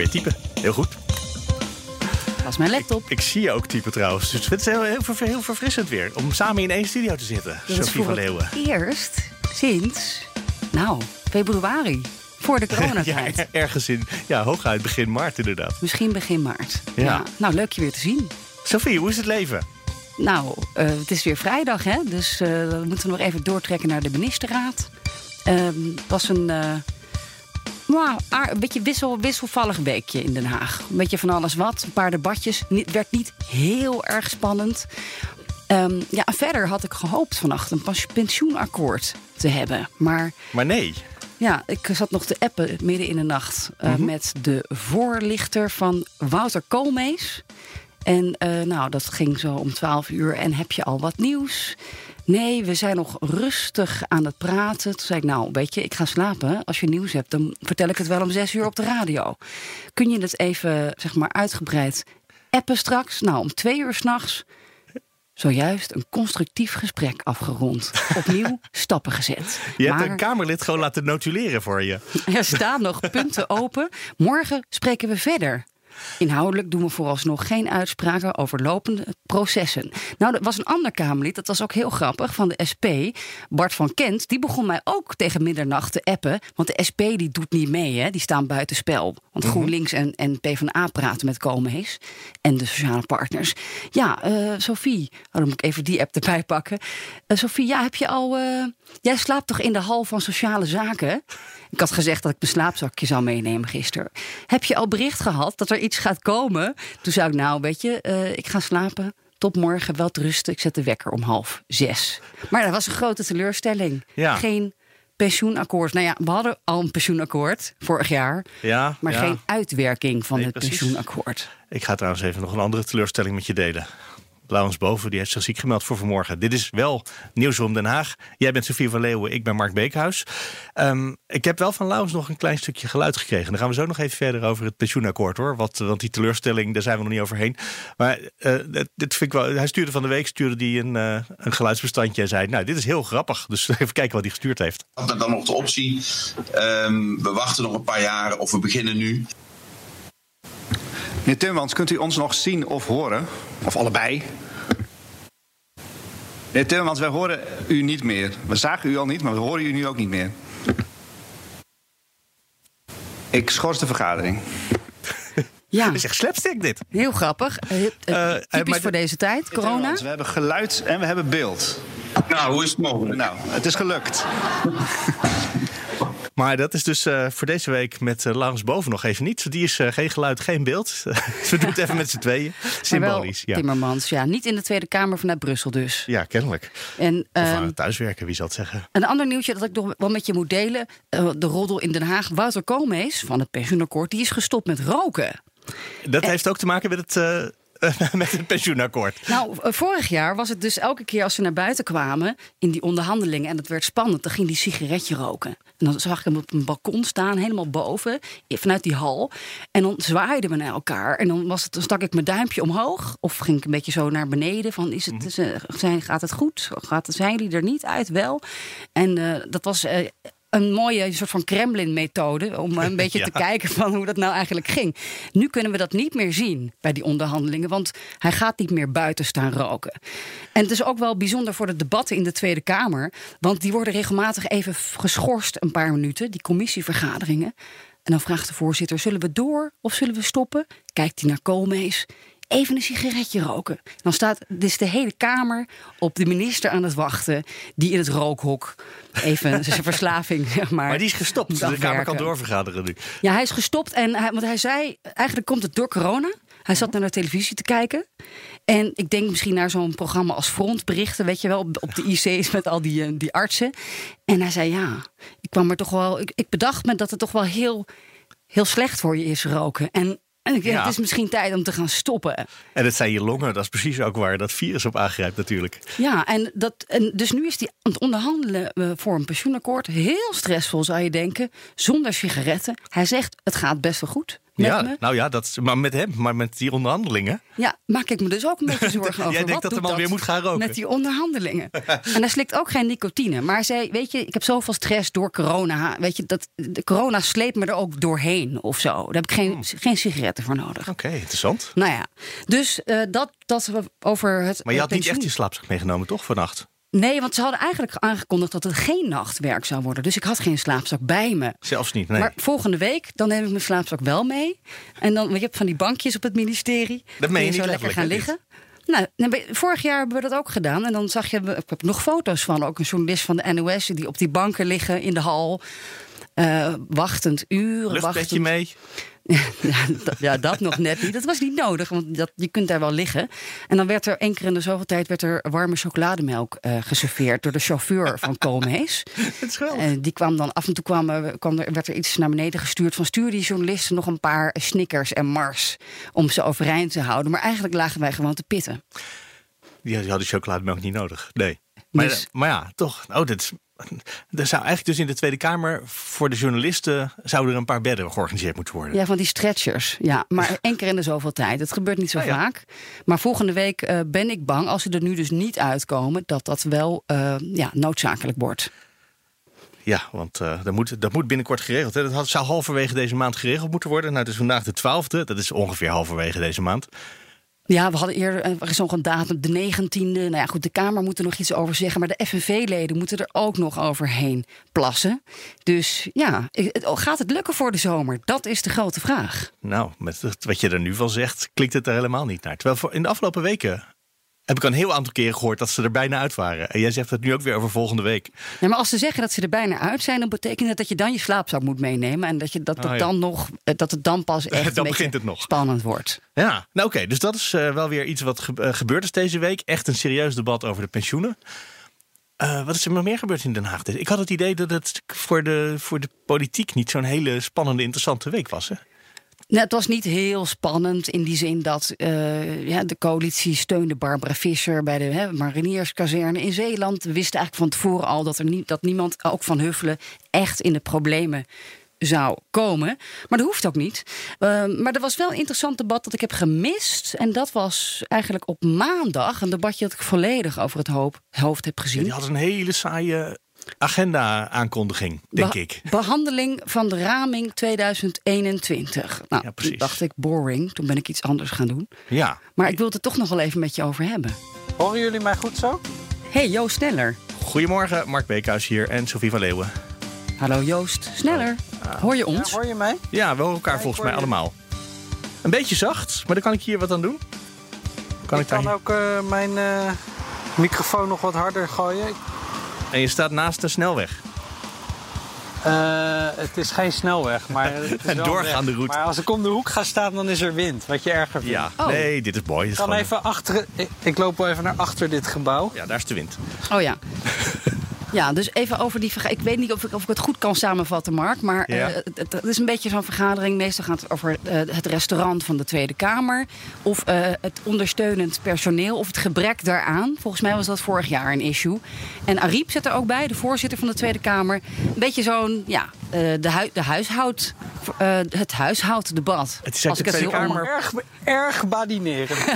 Je typen. Heel goed. Dat is mijn laptop. Ik, ik zie je ook typen trouwens. Dus het is heel, heel, heel verfrissend weer. Om samen in één studio te zitten. Sophie van Leeuwen. eerst sinds, nou, februari. Voor de Ja, coronatijd. ergens in, ja, hooguit begin maart inderdaad. Misschien begin maart. Ja. Nou, leuk je weer te zien. Sophie, hoe is het leven? Nou, eh, het is weer vrijdag, hè? Dus dan moeten we nog even doortrekken naar de ministerraad. Ehm, Het was een, eh, nou, een beetje wissel, wisselvallig weekje in Den Haag. Een beetje van alles wat. Een paar debatjes. Het werd niet heel erg spannend. Ehm, ja, verder had ik gehoopt vannacht een pensioenakkoord te hebben. Maar Maar nee. ja, ik zat nog te appen midden in de nacht eh, met de voorlichter van Wouter Koolmees. En eh, nou, dat ging zo om 12 uur. En heb je al wat nieuws? Nee, we zijn nog rustig aan het praten. Toen zei ik, nou, weet je, ik ga slapen. Als je nieuws hebt, dan vertel ik het wel om 6 uur op de radio. Kun je het even, zeg maar, uitgebreid appen straks? Nou, om 2 uur s'nachts. Zojuist een constructief gesprek afgerond. Opnieuw stappen gezet. Je hebt Maar- een Kamerlid gewoon laten notuleren voor je. er staan nog punten open. Morgen spreken we verder. Inhoudelijk doen we vooralsnog geen uitspraken over lopende processen. Nou, er was een ander Kamerlid, dat was ook heel grappig, van de SP. Bart van Kent, die begon mij ook tegen middernacht te appen. Want de SP die doet niet mee, hè? die staan buitenspel. Want GroenLinks en, en PvdA praten met Koolmees en de sociale partners. Ja, eh, Sophie, oh, dan moet ik even die app erbij pakken. Eh, Sophie, ja, heb je al... eh, jij slaapt toch in de hal van sociale zaken? Ik had gezegd dat ik mijn slaapzakje zou meenemen gisteren. Heb je al bericht gehad dat er iets gaat komen? Toen zei ik, nou, weet je, eh, ik ga slapen. Tot morgen, wel te rusten. Ik zet de wekker om half zes. Maar dat was een grote teleurstelling. Ja. Geen pensioenakkoord. Nou ja, we hadden al een pensioenakkoord vorig jaar. Ja, Maar ja. geen uitwerking van Nee, het precies. pensioenakkoord. Ik ga trouwens even nog een andere teleurstelling met je delen. Laurens Boven die heeft zich ziek gemeld voor vanmorgen. Dit is wel nieuws om Den Haag. Jij bent Sofie van Leeuwen, ik ben Mark Beekhuis. Ehm, ik heb wel van Laurens nog een klein stukje geluid gekregen. Dan gaan we zo nog even verder over het pensioenakkoord hoor. Wat, want die teleurstelling, daar zijn we nog niet overheen. Maar eh, dit- vind ik wel. Hij stuurde van de week stuurde die een, eh, een geluidsbestandje en zei: Nou, dit is heel grappig. Dus even kijken wat hij gestuurd heeft. Had er dan nog de optie, ehm, we wachten nog een paar jaar of we beginnen nu. Meneer Timmermans, kunt u ons nog zien of horen? Of allebei? Meneer Timmermans, wij horen u niet meer. We zagen u al niet, maar we horen u nu ook niet meer. Ik schors de vergadering. Ja, Dat is echt slapstick dit. heel grappig. Eh, eh, Eh, typisch voor de- deze tijd, corona. We hebben geluid en we hebben beeld. Nou, hoe is het mogelijk? Nou, het is gelukt. Maar dat is dus eh, voor deze week met eh, Laurens Boven nog even niet. Die is eh, geen geluid, geen beeld. Ze doet het even met z'n tweeën. Symbolisch. Ja. Timmermans, ja. Niet in de Tweede Kamer vanuit Brussel dus. ja, kennelijk. En, Of ehm, aan het thuiswerken, wie zal het zeggen. Een ander nieuwtje dat ik nog wel met je moet delen. de roddel in Den Haag. Wouter Koolmees van het pensioenakkoord... die is gestopt met roken. Dat heeft ook te maken met het, met het pensioenakkoord. Nou, eh, vorig jaar was het dus elke keer als ze naar buiten kwamen... in die onderhandelingen en het werd spannend... dan ging die sigaretje roken. En dan zag ik hem op een balkon staan, helemaal boven... vanuit die hal. En dan zwaaiden we naar elkaar. En dan, was het, dan stak ik mijn duimpje omhoog. Of ging ik een beetje zo naar beneden. Van, is het, is, eh, zijn, gaat het goed? Gaat, zijn jullie er niet uit? Wel. En eh, dat was... een mooie soort van Kremlin-methode om een beetje Ja. te kijken van hoe dat nou eigenlijk ging. Nu kunnen we dat niet meer zien bij die onderhandelingen, want hij gaat niet meer buiten staan roken. En het is ook wel bijzonder voor de debatten in de Tweede Kamer, want die worden regelmatig even geschorst een paar minuten, die commissievergaderingen. En dan vraagt de voorzitter: zullen we door of zullen we stoppen? Kijkt hij naar Koolmees. Even een sigaretje roken. Dan staat dus de hele Kamer op de minister aan het wachten. Die in het rookhok even zijn verslaving, zeg maar. Maar die is gestopt. De Kamer kan doorvergaderen nu. Ja, hij is gestopt. En hij, want hij zei, eigenlijk komt het door corona. Hij zat naar de televisie te kijken. En ik denk misschien naar zo'n programma als Frontberichten, weet je wel, op, op de IC's met al die, eh, die artsen. En hij zei ja, ik kwam er toch wel, ik, ik bedacht me dat het toch wel heel, heel slecht voor je is roken. En en ik denk, Ja. het is misschien tijd om te gaan stoppen. En dat zijn je longen, dat is precies ook waar dat virus op aangrijpt natuurlijk. Ja, en, dat, en dus nu is hij aan het onderhandelen eh, voor een pensioenakkoord. Heel stressvol zou je denken, zonder sigaretten. Hij zegt, het gaat best wel goed ja, me. nou ja, dat, is- maar met hem, maar met die onderhandelingen. Ja, maak ik me dus ook een beetje zorgen over. Jij denkt dat de man weer moet gaan roken? Met die onderhandelingen. en hij slikt ook geen nicotine. Maar zei, weet je, ik heb zoveel stress door corona. Weet je, dat, de corona sleept me er ook doorheen of zo. Daar heb ik geen, geen sigaretten voor nodig. Oké, interessant. Nou ja, dus eh, dat, dat we over het Maar je eh, had niet echt je slaapzak meegenomen, toch, vannacht? Nee, want ze hadden eigenlijk aangekondigd dat het geen nachtwerk zou worden. Dus ik had geen slaapzak bij me. Zelfs niet, nee. Maar volgende week, dan neem ik mijn slaapzak wel mee. En dan, je hebt van die bankjes op het ministerie. Dat meen je zo lekker gaan liggen. Nou, vorig jaar hebben we dat ook gedaan. En dan zag je, ik heb nog foto's van, ook een journalist van de NOS... die op die banken liggen in de hal, eh, wachtend uren. Wachtend, mee. ja, dat, ja, dat nog net niet. Dat was niet nodig, want dat, je kunt daar wel liggen. En dan werd er één keer in de zoveel tijd werd er warme chocolademelk eh, geserveerd door de chauffeur van Koolmees. Het is geweldig. En die kwam dan af en toe kwam, er- kwam er, werd er iets naar beneden gestuurd van stuur die journalisten nog een paar Snickers en Mars om ze overeind te houden. Maar eigenlijk lagen wij gewoon te pitten. Die die hadden chocolademelk niet nodig. Nee. Maar, Dus- maar ja, toch. Oh, dit is, er zou eigenlijk dus in de Tweede Kamer voor de journalisten zouden er een paar bedden georganiseerd moeten worden. Ja, van die stretchers. Ja, maar één keer in de zoveel tijd. Het gebeurt niet zo Ah, ja. vaak. Maar volgende week eh, ben ik bang, als ze er nu dus niet uitkomen, dat dat wel eh, ja, noodzakelijk wordt. Ja, want eh, dat, moet, dat moet binnenkort geregeld. Hè. Dat had, zou halverwege deze maand geregeld moeten worden. Nou, het is vandaag de 12e. Dat is ongeveer halverwege deze maand. Ja, we hadden eerder er nog een datum, de 19e. Nou ja, goed, de Kamer moet er nog iets over zeggen. Maar de FNV-leden moeten er ook nog overheen plassen. Dus ja, het- gaat het lukken voor de zomer? Dat is de grote vraag. Nou, met wat je er nu van zegt, klinkt het er helemaal niet naar. Terwijl in de afgelopen weken heb ik al een heel aantal keren gehoord dat ze er bijna uit waren. En jij zegt het nu ook weer over volgende week. Ja, maar als ze zeggen dat ze er bijna uit zijn, dan betekent het dat je dan je slaapzak moet meenemen. En dat, je, dat, ja. dan nog, eh, dat het dan pas echt Dan begint het nog. spannend wordt. Ja, nou oké, dus dat is eh, wel weer iets wat ge- eh, gebeurd is deze week. Echt een serieus debat over de pensioenen. Wat is er nog meer gebeurd in Den Haag? Ik had het idee dat het voor de, voor de politiek niet zo'n hele spannende, interessante week was. Hè? Nou, het was niet heel spannend in die zin dat eh, ja, de coalitie steunde Barbara Visser bij de hè, marinierskazerne in Zeeland. We wisten eigenlijk van tevoren al dat, er niet, dat niemand, ook van Huffelen, echt in de problemen zou komen. Maar dat hoeft ook niet. Eh, maar er was wel een interessant debat dat ik heb gemist. En dat was eigenlijk op maandag een debatje dat ik volledig over het hoop, hoofd heb gezien. die had een hele saaie agenda-aankondiging, denk Be- ik. Behandeling van de raming 2021. Nou, Ja, precies. toen dacht ik boring. Toen ben ik iets anders gaan doen. Ja, Maar ik wil het er toch nog wel even met je over hebben. Horen jullie mij goed zo? Hey Joost Sneller. goedemorgen, Mark Beekhuis hier en Sofie van Leeuwen. Hallo Joost Sneller. Hoor je Ja, ons? hoor je mij? Ja, we horen elkaar volgens mij je. allemaal. Een beetje zacht, maar dan kan ik hier wat aan doen. Kan ik, ik daar kan ook eh, mijn eh, microfoon nog wat harder gooien. Ik- En je staat naast een snelweg. Eh, het is geen snelweg, maar het is Een doorgaande weg. route. Maar als ik om de hoek ga staan, dan is er wind. Wat je erger vindt. Ja, Oh. nee, dit is mooi. Dit Ik is kan gewoon- even achter. Ik, ik loop wel even naar achter dit gebouw. Ja, daar is de wind. Oh ja. Ja, dus even over die vergadering. Ik weet niet of ik, of ik het goed kan samenvatten, Mark. Maar Ja. eh, het, het is een beetje zo'n vergadering. Meestal gaat het over eh, het restaurant van de Tweede Kamer. Of eh, het ondersteunend personeel. Of het gebrek daaraan. Volgens mij was dat vorig jaar een issue. En Ariep zit er ook bij, de voorzitter van de Tweede Kamer. Een beetje zo'n, ja, de, hui, de huishoud, eh, het huishouddebat. Het is eigenlijk de heel Tweede allemaal- Kamer. Erg, erg badinerend.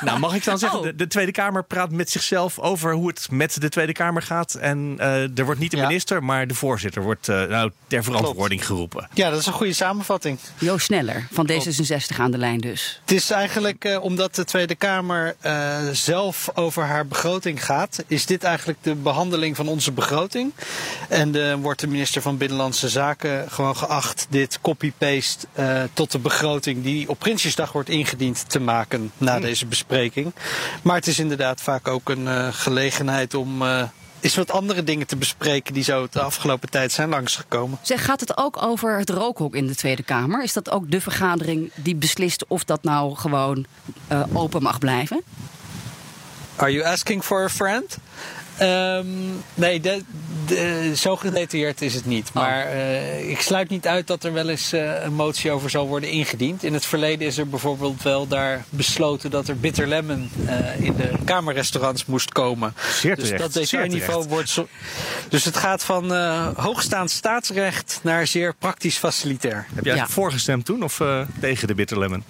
Nou, mag ik dan zeggen, Oh. de, de Tweede Kamer praat met zichzelf over hoe het met de Tweede Kamer gaat. En eh, er wordt niet de Ja. minister, maar de voorzitter wordt eh, nou, ter verantwoording geroepen. ja, dat is een goede samenvatting. Joost Sneller van D66 aan de lijn dus. Het is eigenlijk eh, omdat de Tweede Kamer eh, zelf over haar begroting gaat, is dit eigenlijk de behandeling van onze begroting. En eh, wordt de minister van Binnenlandse Zaken gewoon geacht dit copy-paste eh, tot de begroting die op Prinsjesdag wordt ingediend te maken na deze bespreking. Maar het is inderdaad vaak ook een eh, gelegenheid om. eh, is wat andere dingen te bespreken die zo de afgelopen tijd zijn langsgekomen. Zeg, gaat het ook over het rookhok in de Tweede Kamer? Is dat ook de vergadering die beslist of dat nou gewoon uh, open mag blijven? Are you asking for a friend? Um, nee, de, de, zo gedetailleerd is het niet. Oh. Maar uh, ik sluit niet uit dat er wel eens uh, een motie over zal worden ingediend. In het verleden is er bijvoorbeeld wel daar besloten dat er bitter lemon uh, in de kamerrestaurants moest komen. Zeer terecht. Dus dat detailniveau wordt. Zo, dus het gaat van hoogstaand staatsrecht naar zeer praktisch facilitair. Heb jij ja. voorgestemd toen of tegen de bitter lemon?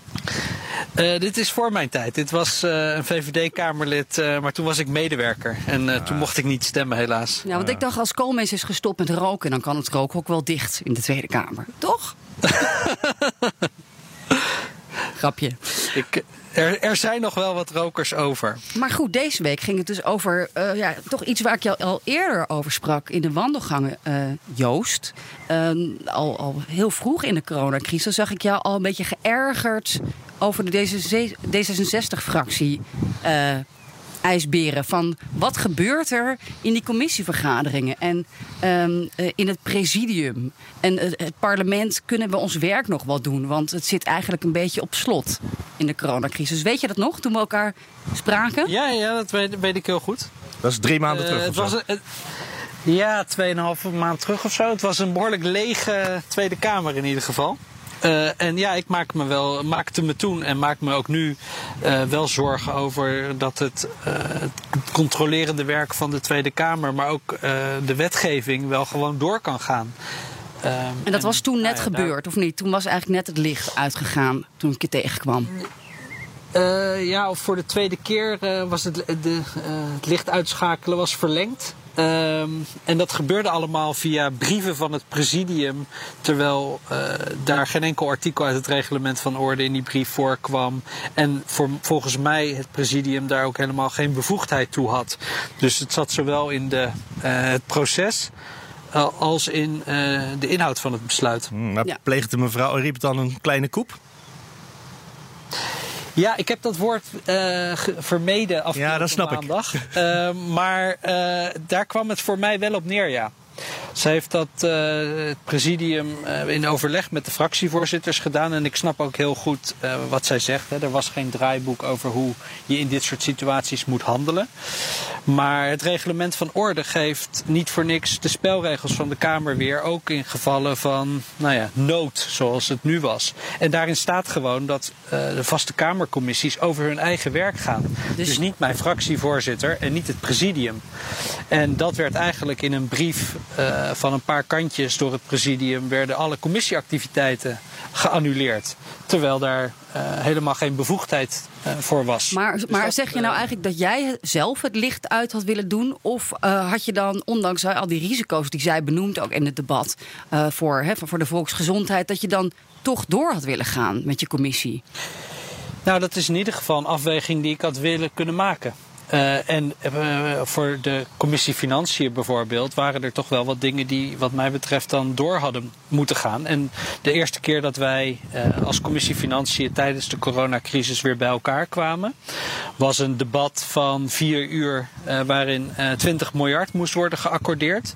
Dit is voor mijn tijd. Dit was een VVD-Kamerlid, maar toen was ik medewerker. En ah. toen mocht ik niet stemmen, helaas. Ja, want ik dacht als Koolmees is gestopt met roken, dan kan het rookhok wel dicht in de Tweede Kamer. Toch? Grapje. Ik, er, er, zijn nog wel wat rokers over. Maar goed, deze week ging het dus over uh, ja, toch iets waar ik jou al eerder over sprak in de wandelgangen, uh, Joost. Uh, al, al heel vroeg in de coronacrisis zag ik jou al een beetje geërgerd over de D66-fractie ijsberen. Van wat gebeurt er in die commissievergaderingen en um, in het presidium en het, het, parlement kunnen we ons werk nog wel doen? Want het zit eigenlijk een beetje op slot in de coronacrisis. Weet je dat nog toen we elkaar spraken? Ja, ja dat weet, weet ik heel goed. Dat is drie maanden uh, terug. Het was, het, ja, tweeënhalve maand terug of zo. Het was een behoorlijk lege Tweede Kamer in ieder geval. Uh, en ja, ik maak me wel, maakte me toen en maak me ook nu uh, wel zorgen over dat het, uh, het, controlerende werk van de Tweede Kamer, maar ook de wetgeving wel gewoon door kan gaan. En dat was toen net nou ja, gebeurd, of niet? Toen was eigenlijk net het licht uitgegaan toen ik je tegenkwam. ja, of voor de tweede keer was het, de, het licht uitschakelen was verlengd. Um, en dat gebeurde allemaal via brieven van het presidium. Terwijl uh, daar geen enkel artikel uit het reglement van orde in die brief voorkwam. En voor, volgens mij het presidium daar ook helemaal geen bevoegdheid toe had. Dus het zat zowel in de, uh, het proces. Uh, als in de inhoud van het besluit. Hmm, maar ja. pleegde mevrouw Riep dan een kleine koep? Ja, ik heb dat woord uh, vermeden afgelopen ja, dat snap maandag. Ik. Uh, maar uh, daar kwam het voor mij wel op neer, ja. Ze heeft dat uh, het presidium uh, in overleg met de fractievoorzitters gedaan. En ik snap ook heel goed uh, wat zij zegt. Hè. Er was geen draaiboek over hoe je in dit soort situaties moet handelen. Maar het reglement van orde geeft niet voor niks de spelregels van de Kamer weer. Ook in gevallen van nou ja, nood, zoals het nu was. En daarin staat gewoon dat de vaste Kamercommissies over hun eigen werk gaan. Dus, dus niet mijn fractievoorzitter en niet het presidium. En dat werd eigenlijk in een brief van een paar kantjes door het presidium werden alle commissieactiviteiten geannuleerd. Terwijl daar uh, helemaal geen bevoegdheid uh, voor was. Maar, dus maar dat, zeg je nou eigenlijk dat jij zelf het licht uit had willen doen? Of had je dan, ondanks al die risico's die zij benoemt ook in het debat voor, hè, voor de volksgezondheid, dat je dan toch door had willen gaan met je commissie? Nou, dat is in ieder geval een afweging die ik had willen kunnen maken. Uh, en uh, voor de commissie Financiën bijvoorbeeld waren er toch wel wat dingen die wat mij betreft dan door hadden moeten gaan. En de eerste keer dat wij uh, als commissie Financiën tijdens de coronacrisis weer bij elkaar kwamen, was een debat van vier uur waarin 20 miljard moest worden geaccordeerd.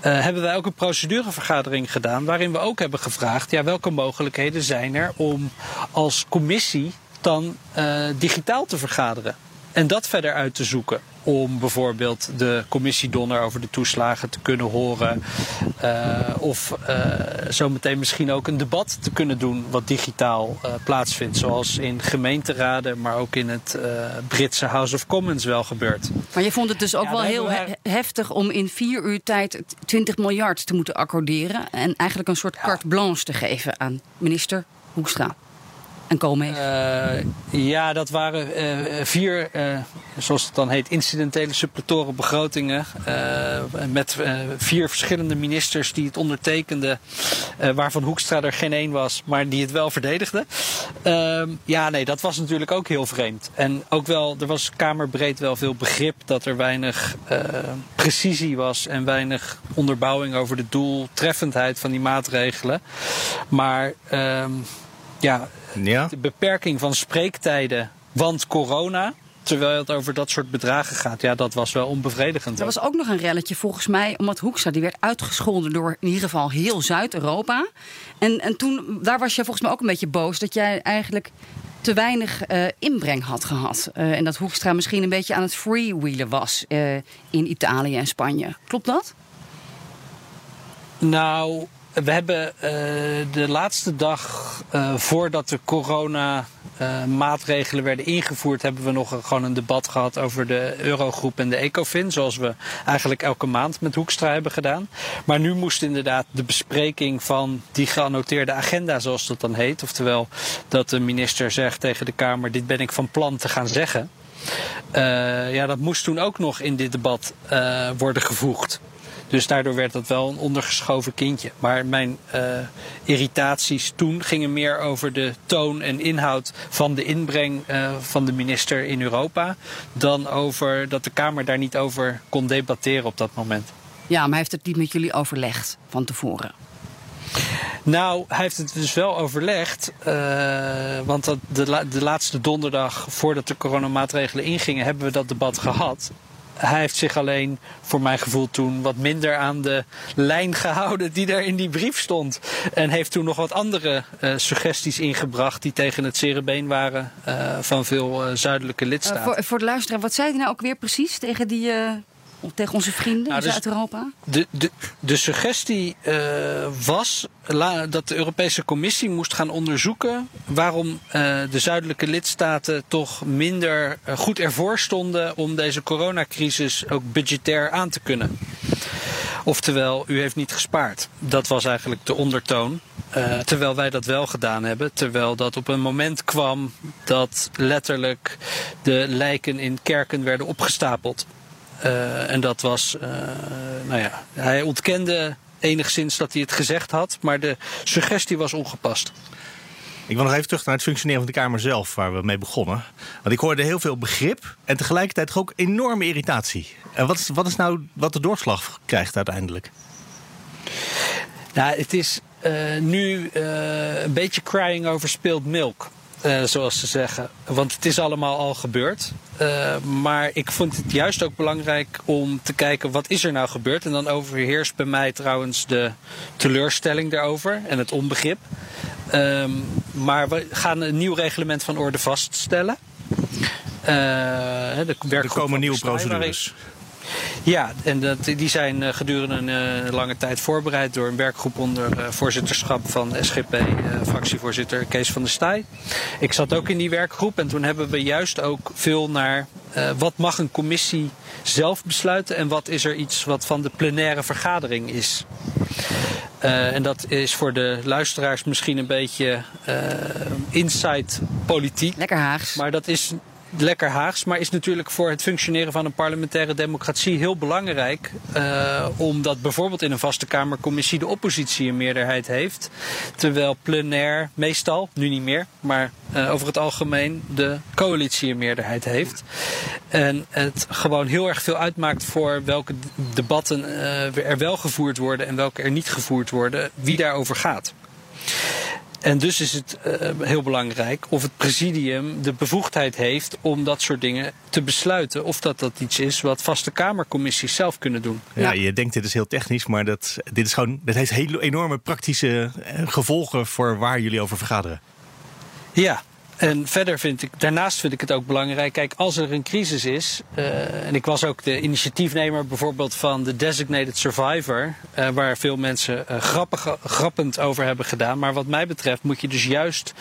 hebben wij ook een procedurevergadering gedaan waarin we ook hebben gevraagd ja, welke mogelijkheden zijn er om als commissie dan digitaal te vergaderen. En dat verder uit te zoeken. Om bijvoorbeeld de commissiedonor over de toeslagen te kunnen horen. Uh, of uh, zometeen misschien ook een debat te kunnen doen wat digitaal uh, plaatsvindt. Zoals in gemeenteraden, maar ook in het Britse House of Commons wel gebeurt. Maar je vond het dus ook ja, wel heel he heftig om in vier uur tijd 20 miljard te moeten accorderen. En eigenlijk een soort carte blanche te geven aan minister Hoekstra en? Uh, ja, dat waren uh, vier, uh, zoals het dan heet, incidentele suppletoren begrotingen. met vier verschillende ministers die het ondertekenden. waarvan Hoekstra er geen één was, maar die het wel verdedigden. Ehm, ja, nee, dat was natuurlijk ook heel vreemd. En ook wel, er was kamerbreed wel veel begrip dat er weinig precisie was. En weinig onderbouwing over de doeltreffendheid van die maatregelen. Maar ehm, ja, ja. De beperking van spreektijden, want corona. terwijl het over dat soort bedragen gaat. Ja, dat was wel onbevredigend. Er was ook nog een relletje volgens mij, omdat Hoekstra die werd uitgescholden door in ieder geval heel Zuid-Europa. En, en toen, daar was je volgens mij ook een beetje boos dat jij eigenlijk te weinig uh, inbreng had gehad. Uh, en dat Hoekstra misschien een beetje aan het freewheelen was uh, in Italië en Spanje. Klopt dat? Nou, we hebben de laatste dag voordat de corona uh, maatregelen werden ingevoerd, hebben we nog gewoon een debat gehad over de Eurogroep en de Ecofin. Zoals we eigenlijk elke maand met Hoekstra hebben gedaan. Maar nu moest inderdaad de bespreking van die geannoteerde agenda, zoals dat dan heet. Oftewel dat de minister zegt tegen de Kamer: dit ben ik van plan te gaan zeggen. Uh, ja, dat moest toen ook nog in dit debat worden gevoegd. Dus daardoor werd dat wel een ondergeschoven kindje. Maar mijn uh, irritaties toen gingen meer over de toon en inhoud van de inbreng uh, van de minister in Europa. Dan over dat de Kamer daar niet over kon debatteren op dat moment. Ja, maar hij heeft het niet met jullie overlegd van tevoren. Nou, hij heeft het dus wel overlegd. Uh, want dat de, la de laatste donderdag voordat de coronamaatregelen ingingen, hebben we dat debat gehad hij heeft zich alleen, voor mijn gevoel toen, wat minder aan de lijn gehouden die er in die brief stond. En heeft toen nog wat andere uh, suggesties ingebracht die tegen het cerebeen waren uh, van veel uh, zuidelijke lidstaten. voor, voor de luisteraar, wat zei hij nou ook weer precies tegen die tegen onze vrienden nou, in dus Zuid-Europa? De, de, de suggestie uh, was la, dat de Europese Commissie moest gaan onderzoeken waarom uh, de zuidelijke lidstaten toch minder uh, goed ervoor stonden om deze coronacrisis ook budgetair aan te kunnen. Oftewel, u heeft niet gespaard. Dat was eigenlijk de ondertoon. Terwijl wij dat wel gedaan hebben. Terwijl dat op een moment kwam dat letterlijk de lijken in kerken werden opgestapeld. Uh, en dat was, uh, nou ja, hij ontkende enigszins dat hij het gezegd had, maar de suggestie was ongepast. Ik wil nog even terug naar het functioneren van de Kamer zelf, waar we mee begonnen. Want ik hoorde heel veel begrip en tegelijkertijd ook enorme irritatie. En wat is, wat is nou wat de doorslag krijgt uiteindelijk? Nou, het is uh, nu een beetje crying over spilled milk. Uh, zoals ze zeggen. Want het is allemaal al gebeurd. Uh, maar ik vond het juist ook belangrijk om te kijken wat is er nou gebeurd. En dan overheerst bij mij trouwens de teleurstelling daarover en het onbegrip. Um, maar we gaan een nieuw reglement van orde vaststellen. Uh, de er komen nieuwe procedures. Ja, en dat, die zijn uh, gedurende een uh, lange tijd voorbereid door een werkgroep onder uh, voorzitterschap van SGP, fractievoorzitter Kees van der Staaij. Ik zat ook in die werkgroep en toen hebben we juist ook veel naar wat mag een commissie zelf besluiten en wat is er iets wat van de plenaire vergadering is. Uh, en dat is voor de luisteraars misschien een beetje uh, inside politiek. Lekker Haags. Maar dat is lekker Haags, maar is natuurlijk voor het functioneren van een parlementaire democratie heel belangrijk. Uh, omdat bijvoorbeeld in een vaste Kamercommissie de oppositie een meerderheid heeft. Terwijl plenair meestal, nu niet meer, maar uh, over het algemeen de coalitie een meerderheid heeft. En het gewoon heel erg veel uitmaakt voor welke debatten uh, er wel gevoerd worden en welke er niet gevoerd worden, wie daarover gaat. En dus is het uh, heel belangrijk of het presidium de bevoegdheid heeft om dat soort dingen te besluiten. Of dat dat iets is wat vaste Kamercommissies zelf kunnen doen. Ja, ja. je denkt dit is heel technisch, maar dat, dit, is gewoon, dit heeft hele enorme praktische eh, gevolgen voor waar jullie over vergaderen. Ja, en verder vind ik, daarnaast vind ik het ook belangrijk, kijk, als er een crisis is, uh, en ik was ook de initiatiefnemer bijvoorbeeld van de Designated Survivor, uh, waar veel mensen uh, grappig, grappend over hebben gedaan. Maar wat mij betreft moet je dus juist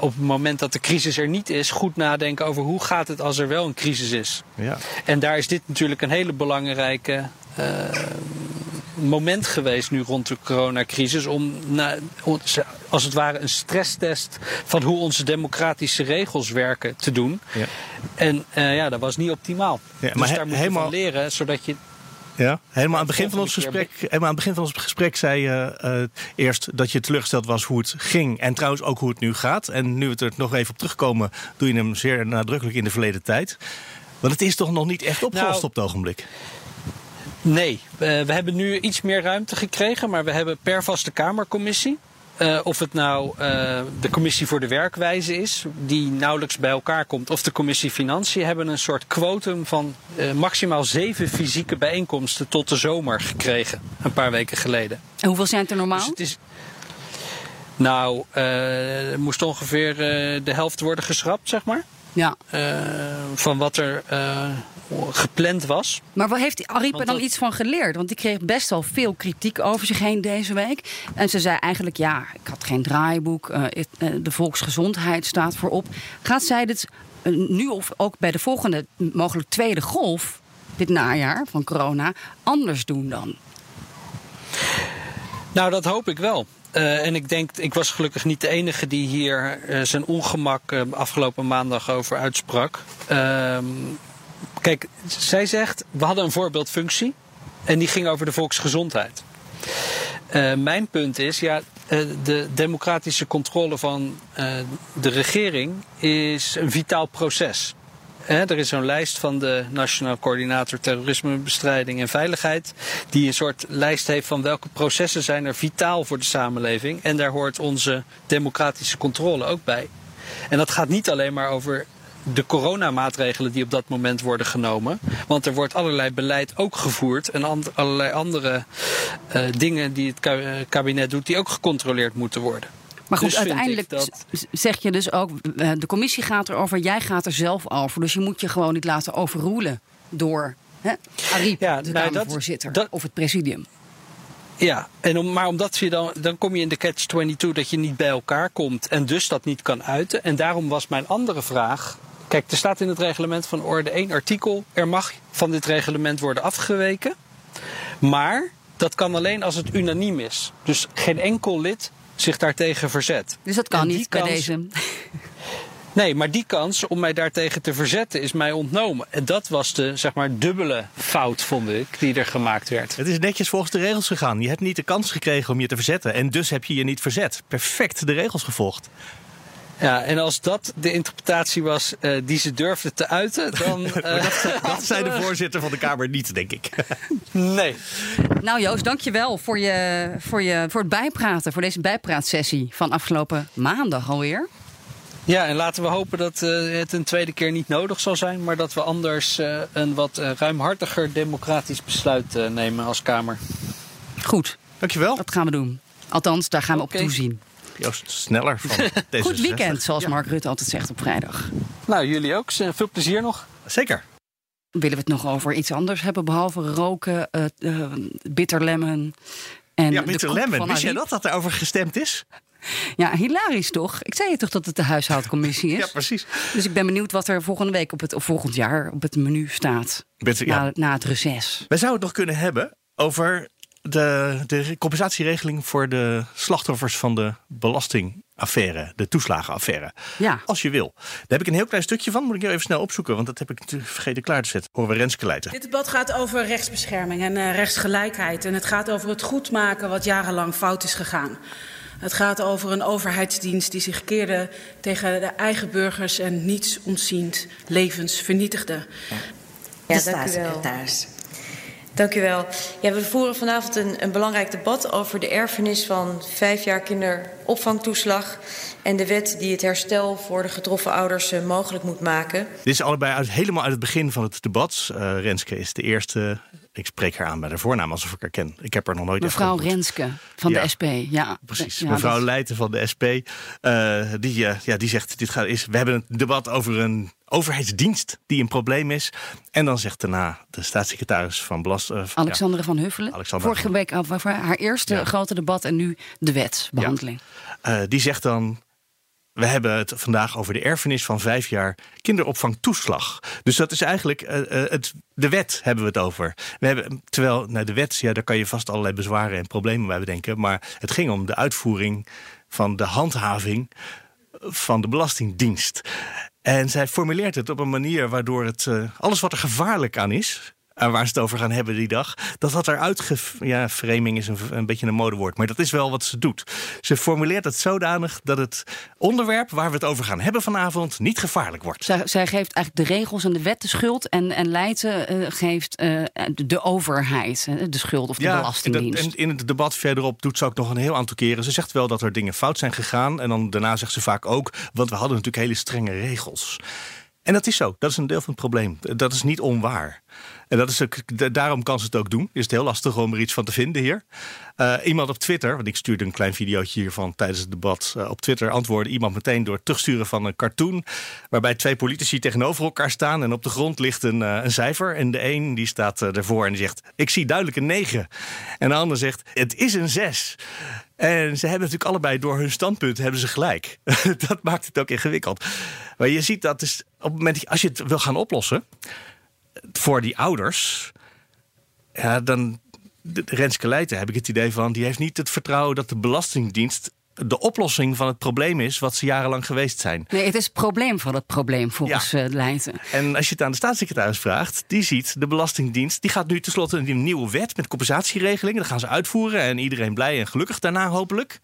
op het moment dat de crisis er niet is, goed nadenken over hoe gaat het als er wel een crisis is. Ja. En daar is dit natuurlijk een hele belangrijke moment geweest nu rond de coronacrisis om na, als het ware een stresstest van hoe onze democratische regels werken te doen. Ja. En uh, ja, dat was niet optimaal. Ja, maar dus daar moet je van leren, zodat je ja, helemaal aan het begin van ons gesprek, helemaal aan het begin van ons gesprek zei je uh, eerst dat je teleurgesteld was hoe het ging. En trouwens ook hoe het nu gaat. En nu we er nog even op terugkomen, doe je hem zeer nadrukkelijk in de verleden tijd. Want het is toch nog niet echt opgelost nou, op het ogenblik? Nee, we hebben nu iets meer ruimte gekregen, maar we hebben per vaste Kamercommissie eh, of het nou eh, de commissie voor de werkwijze is, die nauwelijks bij elkaar komt, of de commissie Financiën, hebben een soort quotum van eh, maximaal zeven fysieke bijeenkomsten tot de zomer gekregen, een paar weken geleden. En hoeveel zijn het er normaal? Dus het is. Nou, er moest ongeveer de helft worden geschrapt, zeg maar. Ja. eh, van wat er eh, gepland was. Maar wat heeft Ariep er dan dat- iets van geleerd? Want die kreeg best wel veel kritiek over zich heen deze week. En ze zei eigenlijk, ja, ik had geen draaiboek. eh, de volksgezondheid staat voorop. Gaat zij dit nu of ook bij de volgende, mogelijk tweede golf... dit najaar van corona, anders doen dan? Nou, dat hoop ik wel. Eh, en ik denk, ik was gelukkig niet de enige die hier eh, zijn ongemak eh, afgelopen maandag over uitsprak. Ehm, kijk, zij zegt, we hadden een voorbeeldfunctie en die ging over de volksgezondheid. Mijn punt is, ja, de democratische controle van de regering is een vitaal proces. Er is zo'n lijst van de Nationaal Coördinator Terrorismebestrijding en Veiligheid. Die een soort lijst heeft van welke processen zijn er vitaal voor de samenleving. En daar hoort onze democratische controle ook bij. En dat gaat niet alleen maar over de coronamaatregelen die op dat moment worden genomen. Want er wordt allerlei beleid ook gevoerd. En allerlei andere eh, dingen die het eh, kabinet doet die ook gecontroleerd moeten worden. Maar goed, Dus uiteindelijk dat- zeg je dus ook... eh, de commissie gaat erover, jij gaat er zelf over. Dus je moet je gewoon niet laten overroelen door hè, Ariep, Ja, de nou, dat- of het presidium. Ja, en om, maar omdat je dan, dan kom je in de catch-22 dat je niet bij elkaar komt en dus dat niet kan uiten. En daarom was mijn andere vraag. Kijk, er staat in het reglement van orde 1 artikel. Er mag van dit reglement worden afgeweken. Maar dat kan alleen als het unaniem is. Dus geen enkel lid zich daartegen verzet. Dus dat kan niet bij deze. Nee, maar die kans om mij daartegen te verzetten is mij ontnomen. En dat was de zeg maar, dubbele fout, vond ik, die er gemaakt werd. Het is netjes volgens de regels gegaan. Je hebt niet de kans gekregen om je te verzetten. En dus heb je je niet verzet. Perfect de regels gevolgd. Ja, en als dat de interpretatie was eh, die ze durfde te uiten, dan. eh, Dat zei de voorzitter van de Kamer niet, denk ik. nee. Nou Joost, dankjewel voor, je, voor, je, voor het bijpraten. Voor deze bijpraatsessie van afgelopen maandag alweer. Ja, en laten we hopen dat eh, het een tweede keer niet nodig zal zijn, maar dat we anders eh, een wat eh, ruimhartiger democratisch besluit eh, nemen als Kamer. Goed, Dankjewel. dat gaan we doen. Althans, daar gaan we op toezien. Joost, sneller van deze Goed weekend, zoals Mark Rutte altijd zegt op vrijdag. Nou, jullie ook. Veel plezier nog. Zeker. Willen we het nog over iets anders hebben, behalve roken, uh, uh, bitter lemon en Ja, de bitter lemon. Wist jij dat dat erover gestemd is? Ja, hilarisch toch? Ik zei je toch dat het de huishoudcommissie is? Ja, precies. Dus ik ben benieuwd wat er volgende week op het, of volgend jaar op het menu staat. Bitter- ja. na, na het reces. Wij zouden het nog kunnen hebben over de, de compensatieregeling voor de slachtoffers van de belastingaffaire, de toeslagenaffaire. Ja. Als je wil. Daar heb ik een heel klein stukje van, moet ik heel even snel opzoeken, want dat heb ik natuurlijk vergeten klaar te zetten. Horen we Renske Leijten. Dit debat gaat over rechtsbescherming en uh, rechtsgelijkheid. En het gaat over het goedmaken wat jarenlang fout is gegaan. Het gaat over een overheidsdienst die zich keerde tegen de eigen burgers en niets ontziend levens vernietigde. Ja, de u wel. Dank u wel. Ja, we voeren vanavond een, een belangrijk debat over de erfenis van vijf jaar kinderopvangtoeslag. En de wet die het herstel voor de getroffen ouders uh, mogelijk moet maken. Dit is allebei uit, helemaal uit het begin van het debat. Uh, Renske is de eerste. Ik spreek haar aan bij de voornaam alsof ik haar ken. Ik heb haar nog nooit Mevrouw Renske van ja, de SP. Ja, precies. Ja, Mevrouw dat... Leijten van de SP. Uh, die, ja, die zegt: dit gaat, is, We hebben een debat over een overheidsdienst die een probleem is. En dan zegt daarna de staatssecretaris van Belast. Uh, ja, van Huffelen. Alexandra Vorige van... week haar eerste ja. grote debat en nu de wetsbehandeling. Ja. Uh, die zegt dan. We hebben het vandaag over de erfenis van vijf jaar kinderopvangtoeslag. Dus dat is eigenlijk uh, uh, het, de wet hebben we het over. We hebben, terwijl nou, de wet, ja, daar kan je vast allerlei bezwaren en problemen bij bedenken. Maar het ging om de uitvoering van de handhaving van de Belastingdienst. En zij formuleert het op een manier waardoor het uh, alles wat er gevaarlijk aan is. Waar ze het over gaan hebben die dag, dat dat eruit. Ja, framing is een, een beetje een modewoord, maar dat is wel wat ze doet. Ze formuleert het zodanig dat het onderwerp waar we het over gaan hebben vanavond niet gevaarlijk wordt. Zij, zij geeft eigenlijk de regels en de wet de schuld en, en Leijten uh, geeft uh, de overheid de schuld of de ja, belastingdienst. En in het debat verderop doet ze ook nog een heel aantal keren. Ze zegt wel dat er dingen fout zijn gegaan. En dan daarna zegt ze vaak ook, want we hadden natuurlijk hele strenge regels. En dat is zo. Dat is een deel van het probleem. Dat is niet onwaar. En dat is ook, daarom kan ze het ook doen. Is het heel lastig om er iets van te vinden hier. Uh, iemand op Twitter, want ik stuurde een klein videootje hiervan tijdens het debat. Uh, op Twitter antwoordde iemand meteen door het terugsturen van een cartoon. Waarbij twee politici tegenover elkaar staan. En op de grond ligt een, uh, een cijfer. En de een die staat ervoor en die zegt: Ik zie duidelijk een 9. En de ander zegt: Het is een 6. En ze hebben natuurlijk allebei door hun standpunt hebben ze gelijk. dat maakt het ook ingewikkeld. Maar je ziet dat dus op het moment als je het wil gaan oplossen voor die ouders, ja, dan Renske Leijten heb ik het idee van, die heeft niet het vertrouwen dat de Belastingdienst de oplossing van het probleem is wat ze jarenlang geweest zijn. Nee, het is het probleem van het probleem volgens ja. Leijten. En als je het aan de staatssecretaris vraagt, die ziet de Belastingdienst, die gaat nu tenslotte een nieuwe wet met compensatieregelingen. Dat gaan ze uitvoeren en iedereen blij en gelukkig daarna hopelijk.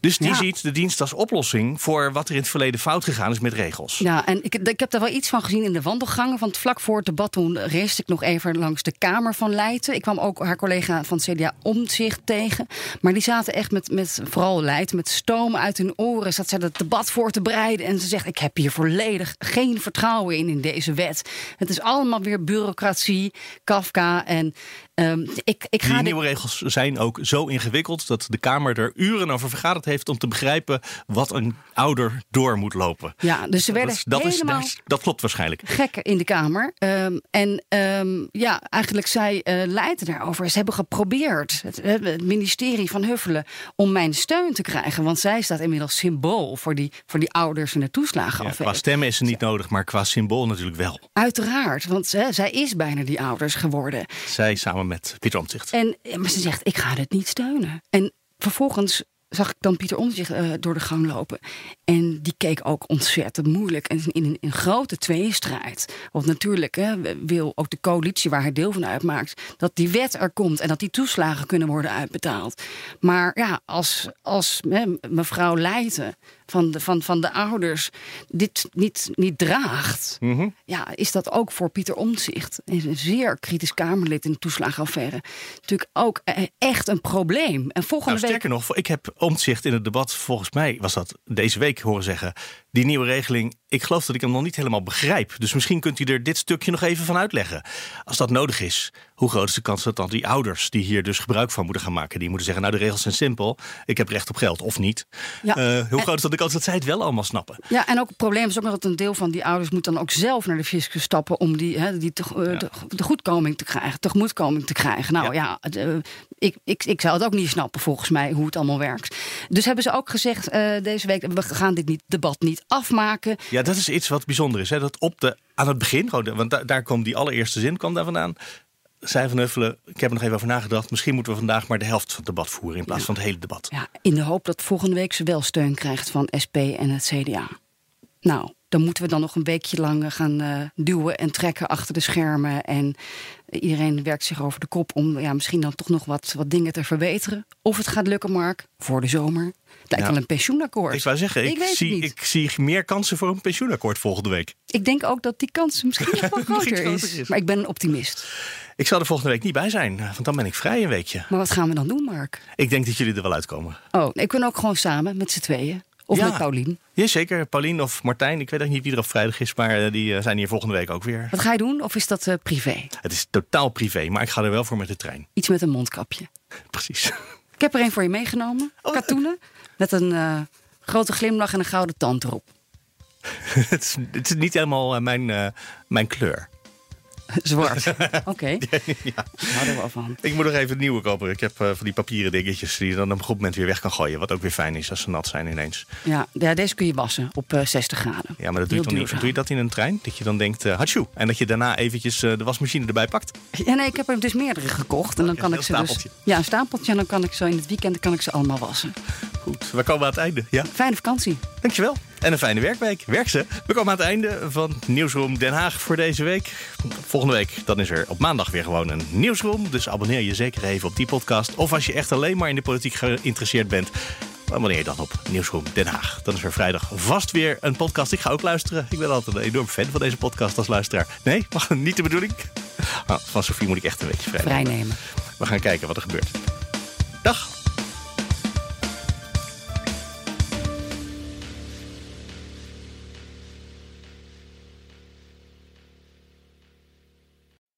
Dus die ja. ziet de dienst als oplossing voor wat er in het verleden fout gegaan is met regels. Ja, en ik, ik heb daar wel iets van gezien in de wandelgangen. Want vlak voor het debat toen reisde ik nog even langs de Kamer van Leiden. Ik kwam ook haar collega van CDA Omtzigt tegen. Maar die zaten echt met, met vooral Leiden, met stoom uit hun oren. Zat zij het debat voor te bereiden. En ze zegt, ik heb hier volledig geen vertrouwen in, in deze wet. Het is allemaal weer bureaucratie, Kafka. En Um, ik, ik ga die nieuwe regels zijn ook zo ingewikkeld dat de Kamer er uren over vergaderd heeft om te begrijpen wat een ouder door moet lopen. Ja, dus ze werden dat, dat helemaal is, dat klopt waarschijnlijk. Gekken in de Kamer. Um, en um, ja, eigenlijk zij uh, leiden daarover. Ze hebben geprobeerd, het, het, ministerie van Huffelen, om mijn steun te krijgen. Want zij staat inmiddels symbool voor die, voor die ouders en de toeslagen. Ja, qua stemmen is ze niet nodig, maar qua symbool natuurlijk wel. Uiteraard, want hè, zij is bijna die ouders geworden. Zij samen met Pieter Omtzigt. En, maar ze zegt, ik ga dit niet steunen. En vervolgens zag ik dan Pieter Omtzigt uh, door de gang lopen. En die keek ook ontzettend moeilijk. En in een, in grote tweestrijd. Want natuurlijk hè, wil ook de coalitie waar hij deel van uitmaakt... dat die wet er komt en dat die toeslagen kunnen worden uitbetaald. Maar ja, als, als hè, mevrouw Leijten van de, van, van de ouders dit niet, niet draagt... Mm -hmm. ja, is dat ook voor Pieter Omtzigt, een zeer kritisch Kamerlid in de toeslagenaffaire... natuurlijk ook echt een probleem. En volgende nou, sterker week... nog, ik heb Omtzigt in het debat, volgens mij was dat deze week horen zeggen... die nieuwe regeling, ik geloof dat ik hem nog niet helemaal begrijp. Dus misschien kunt u er dit stukje nog even van uitleggen. Als dat nodig is, hoe groot is de kans dat dan die ouders... die hier dus gebruik van moeten gaan maken... die moeten zeggen, nou de regels zijn simpel, ik heb recht op geld of niet. Ja, uh, hoe en, groot is dat de kans dat zij het wel allemaal snappen? Ja, en ook het probleem is ook nog dat een deel van die ouders... moet dan ook zelf naar de fiscus stappen... om die, hè, die te, uh, ja. de, de, goedkoming te krijgen, tegemoetkoming te krijgen. Nou ja, ja uh, ik, ik, ik zou het ook niet snappen volgens mij hoe het allemaal werkt. Dus hebben ze ook gezegd deze week... we gaan dit niet, debat niet afmaken. Ja, dat is iets wat bijzonder is. Hè? Dat op de, aan het begin, want daar, daar kwam die allereerste zin kwam daar vandaan zei Van Huffelen, ik heb er nog even over nagedacht... misschien moeten we vandaag maar de helft van het debat voeren... in plaats ja. van het hele debat. Ja, in de hoop dat volgende week ze wel steun krijgt van SP en het CDA. Nou, dan moeten we dan nog een weekje lang gaan uh, duwen en trekken achter de schermen. En iedereen werkt zich over de kop om ja, misschien dan toch nog wat, wat dingen te verbeteren. Of het gaat lukken, Mark, voor de zomer. Het lijkt wel een pensioenakkoord. Ik wou zeggen, ik, ik zie, ik zie meer kansen voor een pensioenakkoord volgende week. Ik denk ook dat die kans misschien nog wel groter is. is. Maar ik ben een optimist. Ik zal er volgende week niet bij zijn, want dan ben ik vrij een weekje. Maar wat gaan we dan doen, Mark? Ik denk dat jullie er wel uitkomen. Oh, ik ben ook gewoon samen met z'n tweeën. Of ja. met Paulien. Jazeker, Paulien of Martijn. Ik weet eigenlijk niet wie er op vrijdag is, maar die zijn hier volgende week ook weer. Wat ga je doen? Of is dat uh, privé? Het is totaal privé, maar ik ga er wel voor met de trein. Iets met een mondkapje. Precies. Ik heb er een voor je meegenomen. Oh, katoenen. Met een uh, grote glimlach en een gouden tand erop. het, is, het, is, niet helemaal mijn, uh, mijn kleur. Zwart. Oké. Okay. ja. Houden we van. Ik moet nog even een nieuwe kopen. Ik heb uh, van die papieren dingetjes die je dan op een goed moment weer weg kan gooien. Wat ook weer fijn is als ze nat zijn ineens. Ja, ja deze kun je wassen op uh, 60 graden. Ja, maar dat doe je, dan niet, doe je dat in een trein? Dat je dan denkt, uh, hatsjoe. En dat je daarna eventjes uh, de wasmachine erbij pakt? Ja, nee, ik heb er dus meerdere gekocht. En dan kan ik ze dus. Ja, een stapeltje. En dan kan ik zo in het weekend kan ik ze allemaal wassen. Goed, we komen aan het einde. Ja? Fijne vakantie. Dankjewel. En een fijne werkweek. Werk ze. We komen aan het einde van Nieuwsroom Den Haag voor deze week. Volgende week dan is er op maandag weer gewoon een Nieuwsroom. Dus abonneer je zeker even op die podcast. Of als je echt alleen maar in de politiek geïnteresseerd bent... Abonneer je dan op Nieuwsroom Den Haag. Dan is er vrijdag vast weer een podcast. Ik ga ook luisteren. Ik ben altijd een enorm fan van deze podcast als luisteraar. Nee, mag niet de bedoeling. Nou, van Sofie moet ik echt een beetje vrij vrijnemen. We gaan kijken wat er gebeurt. Dag.